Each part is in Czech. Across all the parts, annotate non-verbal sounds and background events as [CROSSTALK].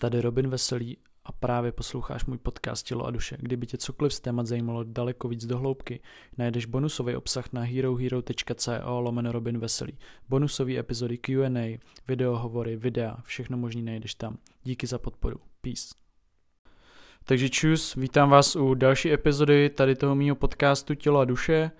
Tady Robin Veselý a právě posloucháš můj podcast Tělo a duše. Kdyby tě cokoliv z témat zajímalo daleko víc do hloubky, najdeš bonusový obsah na herohero.co lomeno Robin Veselý. Bonusové epizody Q&A, videohovory, videa, všechno možný najdeš tam. Díky za podporu. Peace. Takže čus, vítám vás u další epizody tady toho mýho podcastu Tělo a duše.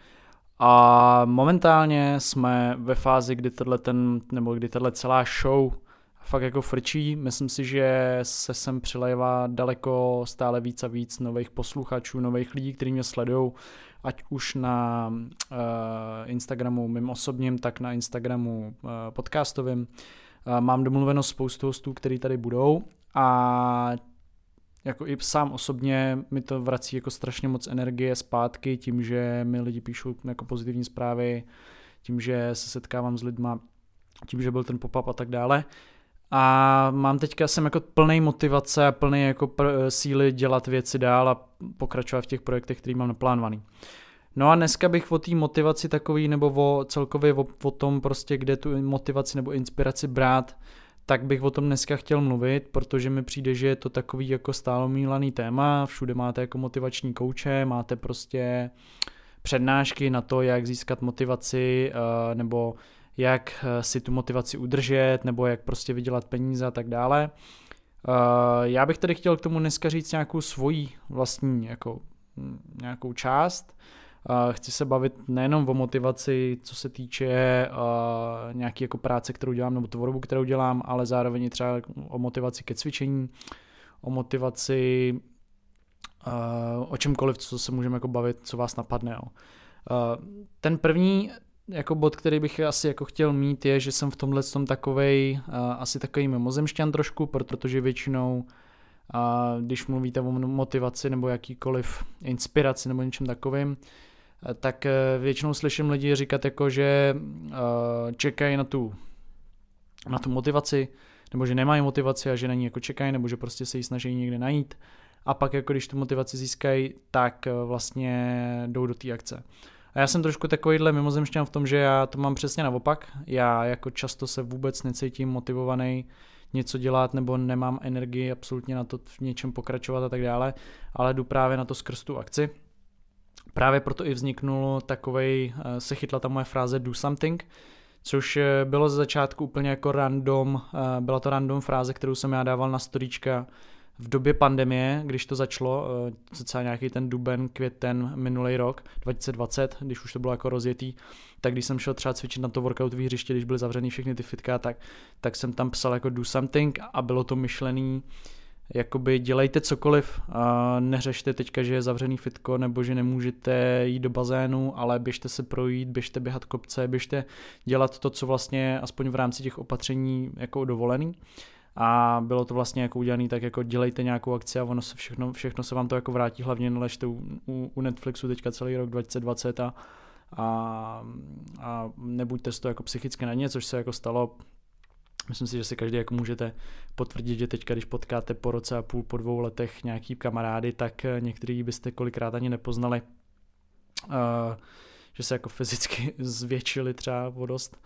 A momentálně jsme ve fázi, kdy tohle ten, nebo kdy tahle celá show fakt jako frčí. Myslím si, že se sem přilejvá daleko stále víc a víc nových posluchačů, nových lidí, kteří mě sledují, ať už na uh, Instagramu mým osobním, tak na Instagramu uh, podcastovým. Uh, mám domluveno spoustu hostů, který tady budou a jako i sám osobně mi to vrací jako strašně moc energie zpátky tím, že mi lidi píšou jako pozitivní zprávy, tím, že se setkávám s lidma, tím, že byl ten pop-up a tak dále. A mám teďka, jsem jako plný motivace a plný jako pr- síly dělat věci dál a pokračovat v těch projektech, který mám naplánovaný. No a dneska bych o té motivaci takový, nebo o celkově o, o tom prostě, kde tu motivaci nebo inspiraci brát, tak bych o tom dneska chtěl mluvit, protože mi přijde, že je to takový jako stálomílaný téma, všude máte jako motivační kouče, máte prostě přednášky na to, jak získat motivaci, uh, nebo jak eh, si tu motivaci udržet, nebo jak prostě vydělat peníze a tak dále. Eh, já bych tady chtěl k tomu dneska říct nějakou svoji vlastní jako, hm, nějakou část. Eh, chci se bavit nejenom o motivaci, co se týče nějaký jako práce, kterou dělám, nebo tvorbu, kterou dělám, ale zároveň třeba o motivaci ke cvičení, o motivaci o čemkoliv, co se můžeme jako bavit, co vás napadne. Ten první jako bod, který bych asi jako chtěl mít, je, že jsem v tomhle tom takovej, uh, asi takový mimozemšťan trošku, protože většinou, uh, když mluvíte o motivaci nebo jakýkoliv inspiraci nebo něčem takovým, uh, tak většinou slyším lidi říkat jako, že čekají na tu, na tu motivaci, nebo že nemají motivaci a že na ní jako čekají, nebo že prostě se ji snaží někde najít. A pak jako když tu motivaci získají, tak vlastně jdou do té akce. A já jsem trošku takovýhle mimozemšťan v tom, že já to mám přesně naopak. Já jako často se vůbec necítím motivovaný něco dělat nebo nemám energii absolutně na to v něčem pokračovat a tak dále, ale jdu právě na to skrz tu akci. Právě proto i vzniknul takovej, eh, se chytla ta moje fráze do something, což eh, bylo ze začátku úplně jako random, eh, byla to random fráze, kterou jsem já dával na storíčka v době pandemie, když to začalo, eh, docela nějaký ten duben, květen minulý rok, 2020, když už to bylo jako rozjetý, tak když jsem šel třeba cvičit na to workoutové hřiště, když byly zavřený všechny ty fitka, tak, tak jsem tam psal jako do something a bylo to myšlený, jakoby dělejte cokoliv, a neřešte teďka, že je zavřený fitko nebo že nemůžete jít do bazénu, ale běžte se projít, běžte běhat kopce, běžte dělat to, co vlastně aspoň v rámci těch opatření jako dovolený a bylo to vlastně jako udělané tak jako dělejte nějakou akci a ono se všechno, všechno se vám to jako vrátí, hlavně neležte u, u, u Netflixu teďka celý rok 2020 a, a, a nebuďte z toho jako psychicky na ně, což se jako stalo. Myslím si, že si každý jako můžete potvrdit, že teďka, když potkáte po roce a půl, po dvou letech nějaký kamarády, tak některý byste kolikrát ani nepoznali, uh, že se jako fyzicky [LAUGHS] zvětšili třeba o dost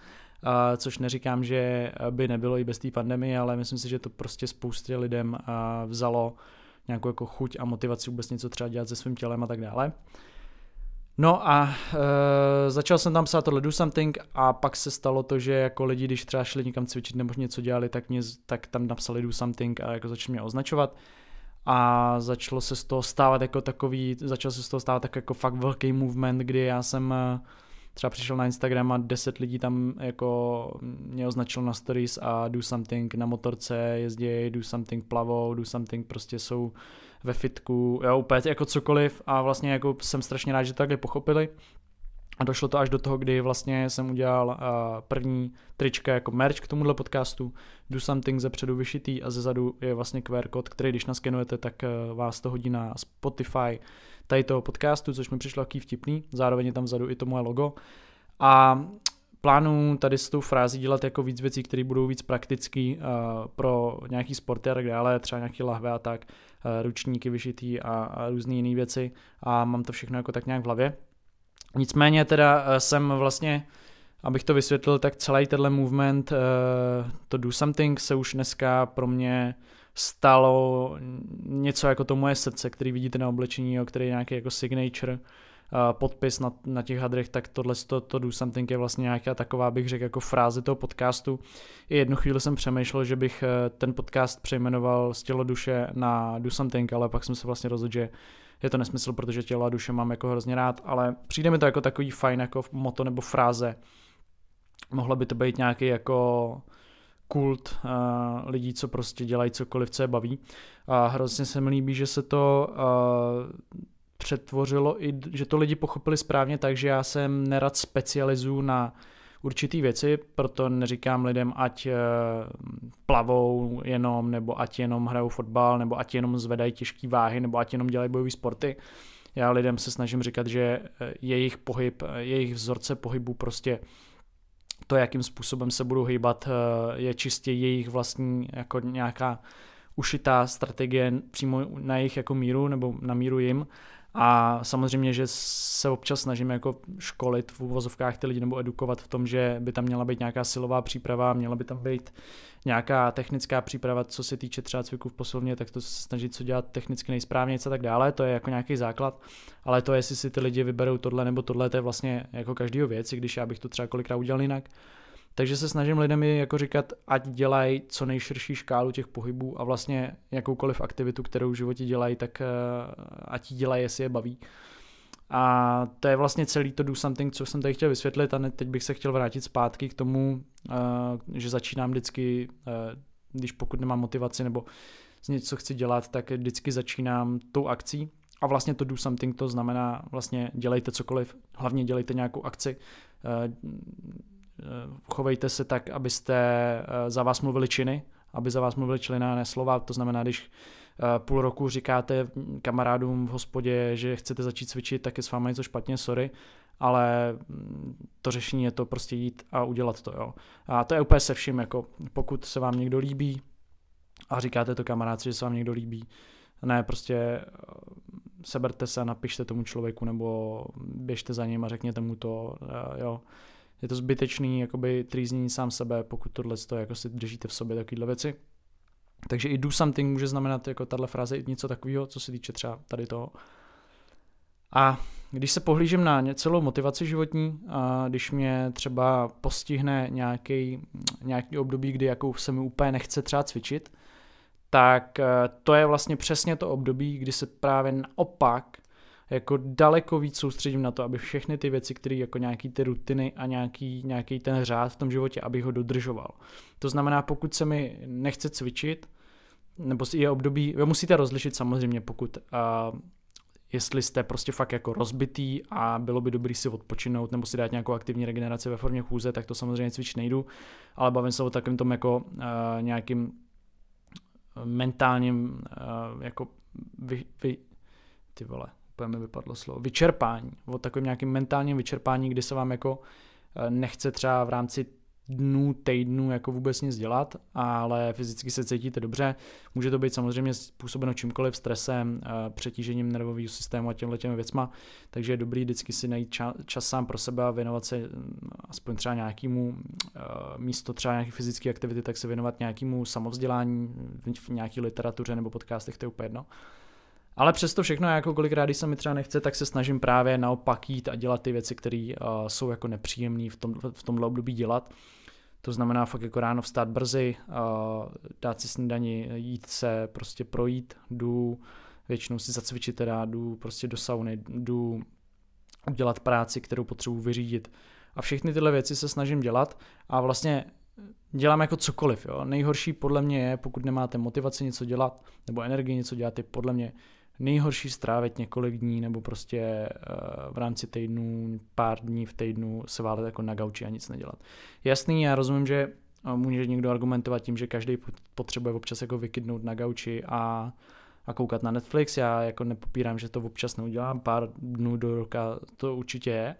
což neříkám, že by nebylo i bez té pandemie, ale myslím si, že to prostě spoustě lidem vzalo nějakou jako chuť a motivaci vůbec něco třeba dělat se svým tělem a tak dále. No a e, začal jsem tam psát tohle do something a pak se stalo to, že jako lidi, když třeba šli někam cvičit nebo něco dělali, tak, mě, tak tam napsali do something a jako začali mě označovat a začalo se z toho stávat jako takový, začal se z toho stávat tak jako fakt velký movement, kdy já jsem třeba přišel na Instagram a 10 lidí tam jako mě označilo na stories a do something na motorce jezdí, do something plavou, do something prostě jsou ve fitku, jo, úplně jako cokoliv a vlastně jako jsem strašně rád, že to takhle pochopili. A došlo to až do toho, kdy vlastně jsem udělal uh, první trička jako merch k tomuhle podcastu, Do Something ze předu vyšitý a ze zadu je vlastně QR kód, který když naskenujete, tak uh, vás to hodí na Spotify, tady toho podcastu, což mi přišlo taký vtipný, zároveň je tam vzadu i to moje logo. A plánuju tady s tou frází dělat jako víc věcí, které budou víc praktický uh, pro nějaký sporty a tak dále, třeba nějaký lahve a tak, uh, ručníky vyšitý a, a různé jiné věci a mám to všechno jako tak nějak v hlavě. Nicméně teda uh, jsem vlastně abych to vysvětlil, tak celý tenhle movement, uh, to do something se už dneska pro mě stalo něco jako to moje srdce, který vidíte na oblečení, jo, který je nějaký jako signature, uh, podpis na, na těch hadrech, tak tohle to, to do something je vlastně nějaká taková, bych řekl, jako fráze toho podcastu. I jednu chvíli jsem přemýšlel, že bych ten podcast přejmenoval z tělo duše na do something, ale pak jsem se vlastně rozhodl, že je to nesmysl, protože tělo a duše mám jako hrozně rád, ale přijde mi to jako takový fajn jako moto nebo fráze. Mohlo by to být nějaký jako kult uh, lidí, co prostě dělají cokoliv, co je baví. A hrozně se mi líbí, že se to uh, přetvořilo i, že to lidi pochopili správně tak, že já jsem nerad specializuju na určitý věci, proto neříkám lidem, ať uh, plavou jenom, nebo ať jenom hrajou fotbal, nebo ať jenom zvedají těžké váhy, nebo ať jenom dělají bojové sporty. Já lidem se snažím říkat, že jejich pohyb, jejich vzorce pohybu prostě to, jakým způsobem se budou hýbat, eh, je čistě jejich vlastní jako nějaká ušitá strategie přímo na jejich jako míru nebo na míru jim a samozřejmě, že se občas snažíme jako školit v uvozovkách ty lidi nebo edukovat v tom, že by tam měla být nějaká silová příprava, měla by tam být nějaká technická příprava, co se týče třeba cviku v posilovně, tak to se snažit co dělat technicky nejsprávně a tak dále, to je jako nějaký základ, ale to, jestli si ty lidi vyberou tohle nebo tohle, to je vlastně jako každýho věc, i když já bych to třeba kolikrát udělal jinak, takže se snažím lidem jako říkat, ať dělají co nejširší škálu těch pohybů a vlastně jakoukoliv aktivitu, kterou v životě dělají, tak eh, ať ji dělají, jestli je baví. A to je vlastně celý to do something, co jsem tady chtěl vysvětlit a teď bych se chtěl vrátit zpátky k tomu, eh, že začínám vždycky, eh, když pokud nemám motivaci nebo z něco chci dělat, tak vždycky začínám tou akcí. A vlastně to do something to znamená vlastně dělejte cokoliv, hlavně dělejte nějakou akci, chovejte se tak, abyste eh, za vás mluvili činy, aby za vás mluvili činy a ne slova. To znamená, když eh, půl roku říkáte kamarádům v hospodě, že chcete začít cvičit, tak je s vámi něco špatně, sorry, ale mm, to řešení je to prostě jít a udělat to. Jo. A to je úplně se vším, jako pokud se vám někdo líbí a říkáte to kamarádci, že se vám někdo líbí, ne, prostě seberte se a napište tomu člověku nebo běžte za ním a řekněte mu to, jo je to zbytečný jakoby trýznění sám sebe, pokud tohle to jako si držíte v sobě takovéhle věci. Takže i do something může znamenat jako tahle fráze i něco takového, co se týče třeba tady toho. A když se pohlížím na celou motivaci životní, a když mě třeba postihne nějaký, nějaký období, kdy jako se mi úplně nechce třeba cvičit, tak eh, to je vlastně přesně to období, kdy se právě naopak jako daleko víc soustředím na to, aby všechny ty věci, které jako nějaký ty rutiny a nějaký, nějaký ten řád v tom životě, abych ho dodržoval. To znamená, pokud se mi nechce cvičit, nebo je období, vy musíte rozlišit samozřejmě, pokud uh, jestli jste prostě fakt jako rozbitý a bylo by dobrý si odpočinout nebo si dát nějakou aktivní regeneraci ve formě chůze, tak to samozřejmě cvičit nejdu, ale bavím se o takovém tom jako uh, nějakým mentálním uh, jako vy, vy, ty vole, úplně mi vypadlo slovo, vyčerpání, o takovém nějakým mentálním vyčerpání, kdy se vám jako eh, nechce třeba v rámci dnů, týdnů jako vůbec nic dělat, ale fyzicky se cítíte dobře. Může to být samozřejmě způsobeno čímkoliv, stresem, eh, přetížením nervového systému a těmhle těmi věcma, takže je dobrý vždycky si najít čas, čas sám pro sebe a věnovat se mm, aspoň třeba nějakému eh, místo třeba nějaké fyzické aktivity, tak se věnovat nějakému samovzdělání v nějaké literatuře nebo podcastech, to je úplně jedno. Ale přesto všechno, jako kolikrát, když se mi třeba nechce, tak se snažím právě naopak jít a dělat ty věci, které uh, jsou jako nepříjemné v, tom, v tomhle období dělat. To znamená fakt jako ráno vstát brzy, uh, dát si snídani, jít se, prostě projít, jdu, většinou si zacvičit teda, jdu prostě do sauny, jdu udělat práci, kterou potřebuji vyřídit. A všechny tyhle věci se snažím dělat a vlastně dělám jako cokoliv. Jo. Nejhorší podle mě je, pokud nemáte motivaci něco dělat nebo energii něco dělat, je podle mě nejhorší strávit několik dní nebo prostě uh, v rámci týdnu, pár dní v týdnu se válet jako na gauči a nic nedělat. Jasný, já rozumím, že uh, může někdo argumentovat tím, že každý potřebuje občas jako vykydnout na gauči a, a koukat na Netflix. Já jako nepopírám, že to občas neudělám, pár dnů do roka to určitě je,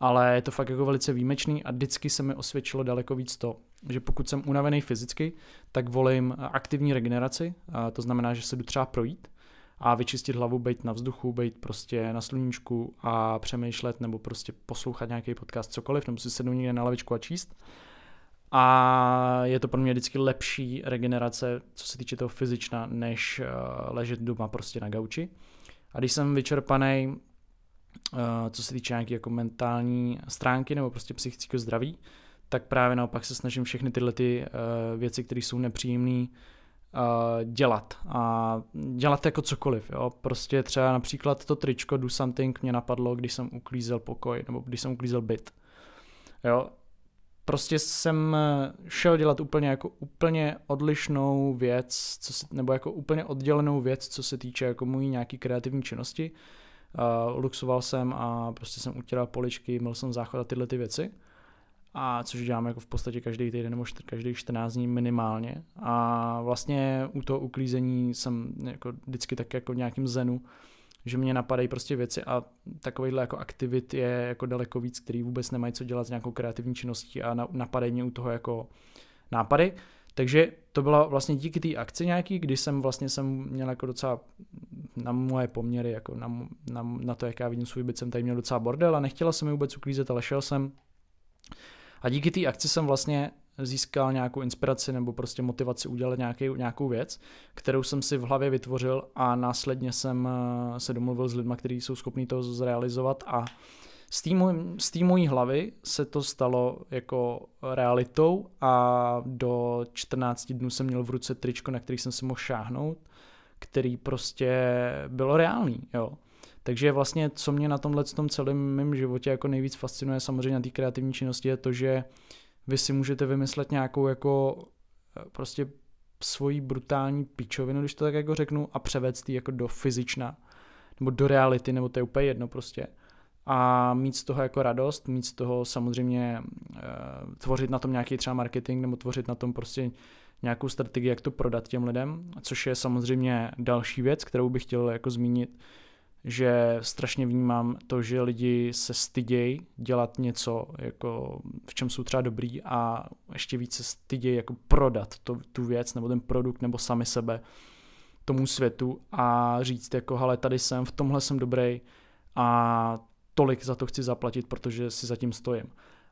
ale je to fakt jako velice výjimečný a vždycky se mi osvědčilo daleko víc to, že pokud jsem unavený fyzicky, tak volím aktivní regeneraci, to znamená, že se jdu třeba projít, a vyčistit hlavu, být na vzduchu, být prostě na sluníčku a přemýšlet nebo prostě poslouchat nějaký podcast, cokoliv, nebo si sednout někde na lavičku a číst. A je to pro mě vždycky lepší regenerace, co se týče toho fyzična, než uh, ležet doma prostě na gauči. A když jsem vyčerpaný, uh, co se týče nějaké jako mentální stránky nebo prostě psychického zdraví, tak právě naopak se snažím všechny tyhle ty uh, věci, které jsou nepříjemné, dělat. A dělat jako cokoliv. Jo? Prostě třeba například to tričko Do Something mě napadlo, když jsem uklízel pokoj, nebo když jsem uklízel byt. Jo? Prostě jsem šel dělat úplně jako úplně odlišnou věc, co se, nebo jako úplně oddělenou věc, co se týče jako mojí nějaký kreativní činnosti. Uh, luxoval jsem a prostě jsem utíral poličky, měl jsem záchod a tyhle ty věci a což dělám jako v podstatě každý týden nebo každý 14 dní minimálně. A vlastně u toho uklízení jsem jako vždycky tak jako v nějakým zenu, že mě napadají prostě věci a takovýhle jako aktivit je jako daleko víc, který vůbec nemají co dělat s nějakou kreativní činností a napadají mě u toho jako nápady. Takže to bylo vlastně díky té akci nějaký, kdy jsem vlastně jsem měl jako docela na moje poměry, jako na, na, na to, jak já vidím svůj byt, jsem tady měl docela bordel a nechtěla jsem mi vůbec uklízet, ale šel jsem a díky té akci jsem vlastně získal nějakou inspiraci nebo prostě motivaci udělat nějaký, nějakou věc, kterou jsem si v hlavě vytvořil a následně jsem eh, se domluvil s lidmi, kteří jsou schopní to zrealizovat a z té mojí hlavy se to stalo jako realitou a do 14 dnů jsem měl v ruce tričko, na který jsem si mohl šáhnout, který prostě bylo reálný, jo. Takže vlastně, co mě na tomhle tom celém mém životě jako nejvíc fascinuje samozřejmě na té kreativní činnosti je to, že vy si můžete vymyslet nějakou jako eh, prostě svoji brutální pičovinu, když to tak jako řeknu, a převést jako do fyzična, nebo do reality, nebo to je úplně jedno prostě. A mít z toho jako radost, mít z toho samozřejmě e, tvořit na tom nějaký třeba marketing, nebo tvořit na tom prostě nějakou strategii, jak to prodat těm lidem, což je samozřejmě další věc, kterou bych chtěl jako zmínit, že strašně vnímám to, že lidi se stydějí dělat něco, jako v čem jsou třeba dobrý a ještě více stydějí jako prodat to, tu věc nebo ten produkt nebo sami sebe tomu světu a říct jako, hele, tady jsem, v tomhle jsem dobrý a tolik za to chci zaplatit, protože si zatím stojím.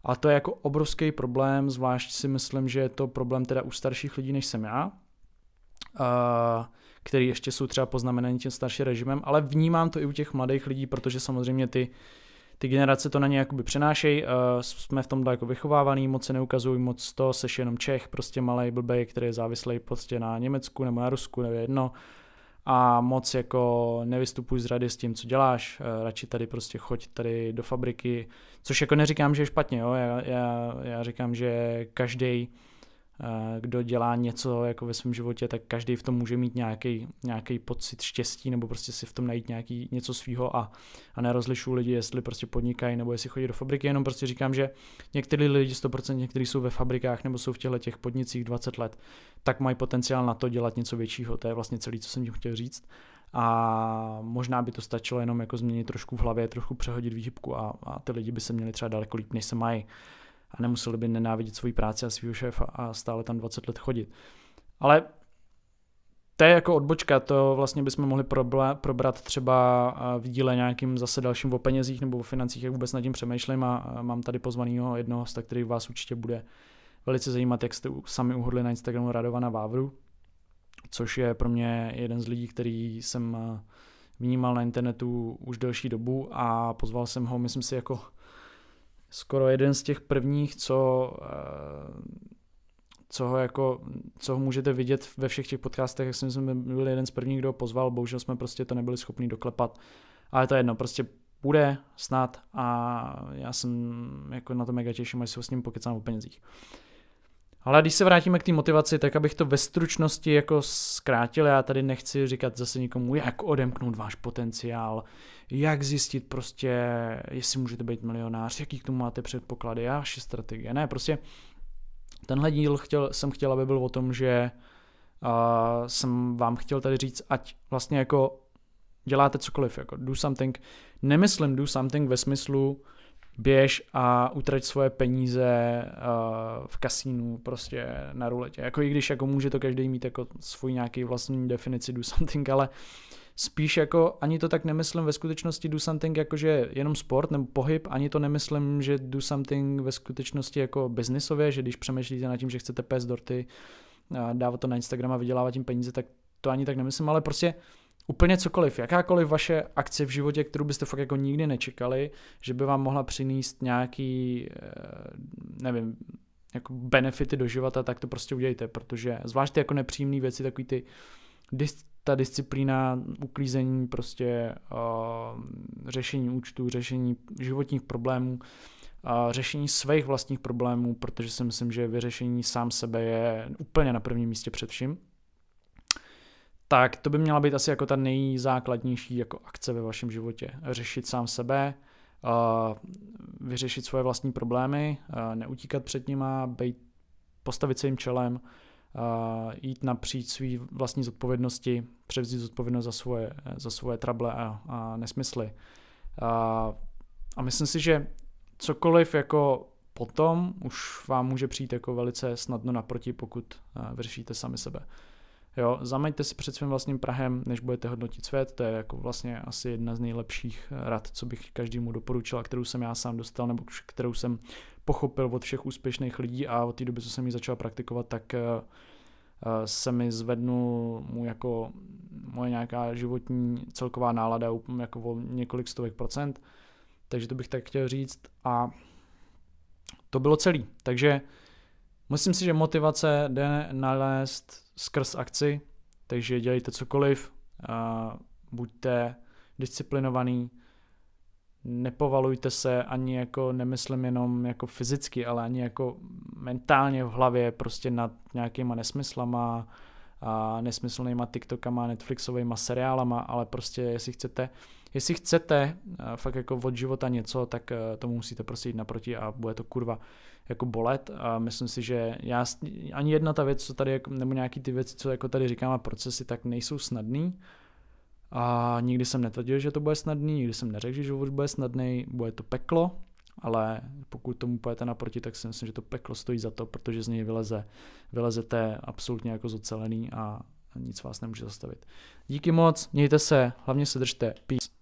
A to je jako obrovský problém, zvlášť si myslím, že je to problém teda u starších lidí, než jsem já. Uh, který ještě jsou třeba poznamenaní tím starším režimem, ale vnímám to i u těch mladých lidí, protože samozřejmě ty, ty generace to na ně jakoby přenášejí, uh, jsme v tom jako vychovávaný, moc se neukazují, moc to, seš jenom Čech, prostě malý blbej, který je závislý prostě na Německu nebo na Rusku, nebo jedno, a moc jako nevystupuj z rady s tím, co děláš, uh, radši tady prostě choď tady do fabriky, což jako neříkám, že je špatně, jo? Já, já, já říkám, že každý Eh, kdo dělá něco jako ve svém životě, tak každý v tom může mít nějaký, nějaký pocit štěstí nebo prostě si v tom najít nějaký něco svýho a, a nerozlišuju lidi, jestli prostě podnikají nebo jestli chodí do fabriky, jenom prostě říkám, že někteří lidi 100%, někteří jsou ve fabrikách nebo jsou v těchto těch podnicích 20 let, tak mají potenciál na to dělat něco většího. To je vlastně celý, co jsem tím chtěl říct. A možná by to stačilo jenom jako změnit trošku v hlavě, trochu přehodit výhybku a, a ty lidi by se měli třeba daleko líp, než se mají a nemuseli by nenávidět svoji práci a svého šéfa a stále tam 20 let chodit. Ale to je jako odbočka, to vlastně bychom mohli probrat třeba v díle nějakým zase dalším o penězích nebo o financích, jak vůbec nad tím přemýšlím a mám tady pozvaného jednoho hosta, který vás určitě bude velice zajímat, jak jste sami uhodli na Instagramu Radovana Vávru, což je pro mě jeden z lidí, který jsem vnímal na internetu už delší dobu a pozval jsem ho, myslím si, jako skoro jeden z těch prvních, co, eh, co ho jako, co ho můžete vidět ve všech těch podcastech, jak jsem byl jeden z prvních, kdo ho pozval, bohužel jsme prostě to nebyli schopni doklepat, ale to je jedno, prostě bude snad a já jsem jako na to mega těším, až se s ním pokecám o penězích. Ale když se vrátíme k té motivaci, tak abych to ve stručnosti jako zkrátil, já tady nechci říkat zase nikomu, jak odemknout váš potenciál, jak zjistit prostě, jestli můžete být milionář, jaký k tomu máte předpoklady, vaše strategie. Ne, prostě tenhle díl chtěl, jsem chtěl, aby byl o tom, že uh, jsem vám chtěl tady říct, ať vlastně jako děláte cokoliv, jako do something, nemyslím do something ve smyslu, běž a utrať svoje peníze uh, v kasínu prostě na ruletě. Jako i když jako může to každý mít jako svůj nějaký vlastní definici do something, ale spíš jako ani to tak nemyslím ve skutečnosti do something jako že jenom sport nebo pohyb, ani to nemyslím, že do something ve skutečnosti jako biznisově, že když přemýšlíte nad tím, že chcete pést dorty, dávat to na Instagram a vydělávat tím peníze, tak to ani tak nemyslím, ale prostě úplně cokoliv, jakákoliv vaše akce v životě, kterou byste fakt jako nikdy nečekali, že by vám mohla přinést nějaký, eh, nevím, jako benefity do života, tak to prostě udějte, protože zvlášť ty jako nepříjemné věci, takový ty dis, ta disciplína, uklízení, prostě uh, řešení účtů, řešení životních problémů, uh, řešení svých vlastních problémů, protože si myslím, že vyřešení sám sebe je úplně na prvním místě před vším. Tak to by měla být asi jako ta nejzákladnější jako akce ve vašem životě. Řešit sám sebe, vyřešit svoje vlastní problémy, neutíkat před nima, být, postavit se jim čelem, jít napříč svý vlastní zodpovědnosti, převzít zodpovědnost za svoje, za svoje trable a, a nesmysly. A, a myslím si, že cokoliv jako potom už vám může přijít jako velice snadno naproti, pokud vyřešíte sami sebe. Jo, zameďte si před svým vlastním Prahem, než budete hodnotit svět, to je jako vlastně asi jedna z nejlepších rad, co bych každému doporučil a kterou jsem já sám dostal, nebo kterou jsem pochopil od všech úspěšných lidí. A od té doby, co jsem ji začal praktikovat, tak uh, se mi zvednul mu jako moje nějaká životní celková nálada jako o několik stovek procent, takže to bych tak chtěl říct. A to bylo celý, takže myslím si, že motivace jde nalézt skrz akci, takže dělejte cokoliv, buďte disciplinovaný, nepovalujte se ani jako, nemyslím jenom jako fyzicky, ale ani jako mentálně v hlavě prostě nad nějakýma nesmyslama a nesmyslnýma TikTokama, Netflixovými seriálama, ale prostě jestli chcete, jestli chcete fakt jako od života něco, tak tomu musíte prostě jít naproti a bude to kurva jako bolet. A myslím si, že já, ani jedna ta věc, co tady, nebo nějaký ty věci, co jako tady říkám a procesy, tak nejsou snadný. A nikdy jsem netvrdil, že to bude snadný, nikdy jsem neřekl, že život bude snadný, bude to peklo, ale pokud tomu pojete naproti, tak si myslím, že to peklo stojí za to, protože z něj vyleze, vylezete absolutně jako zocelený a nic vás nemůže zastavit. Díky moc, mějte se, hlavně se držte, peace.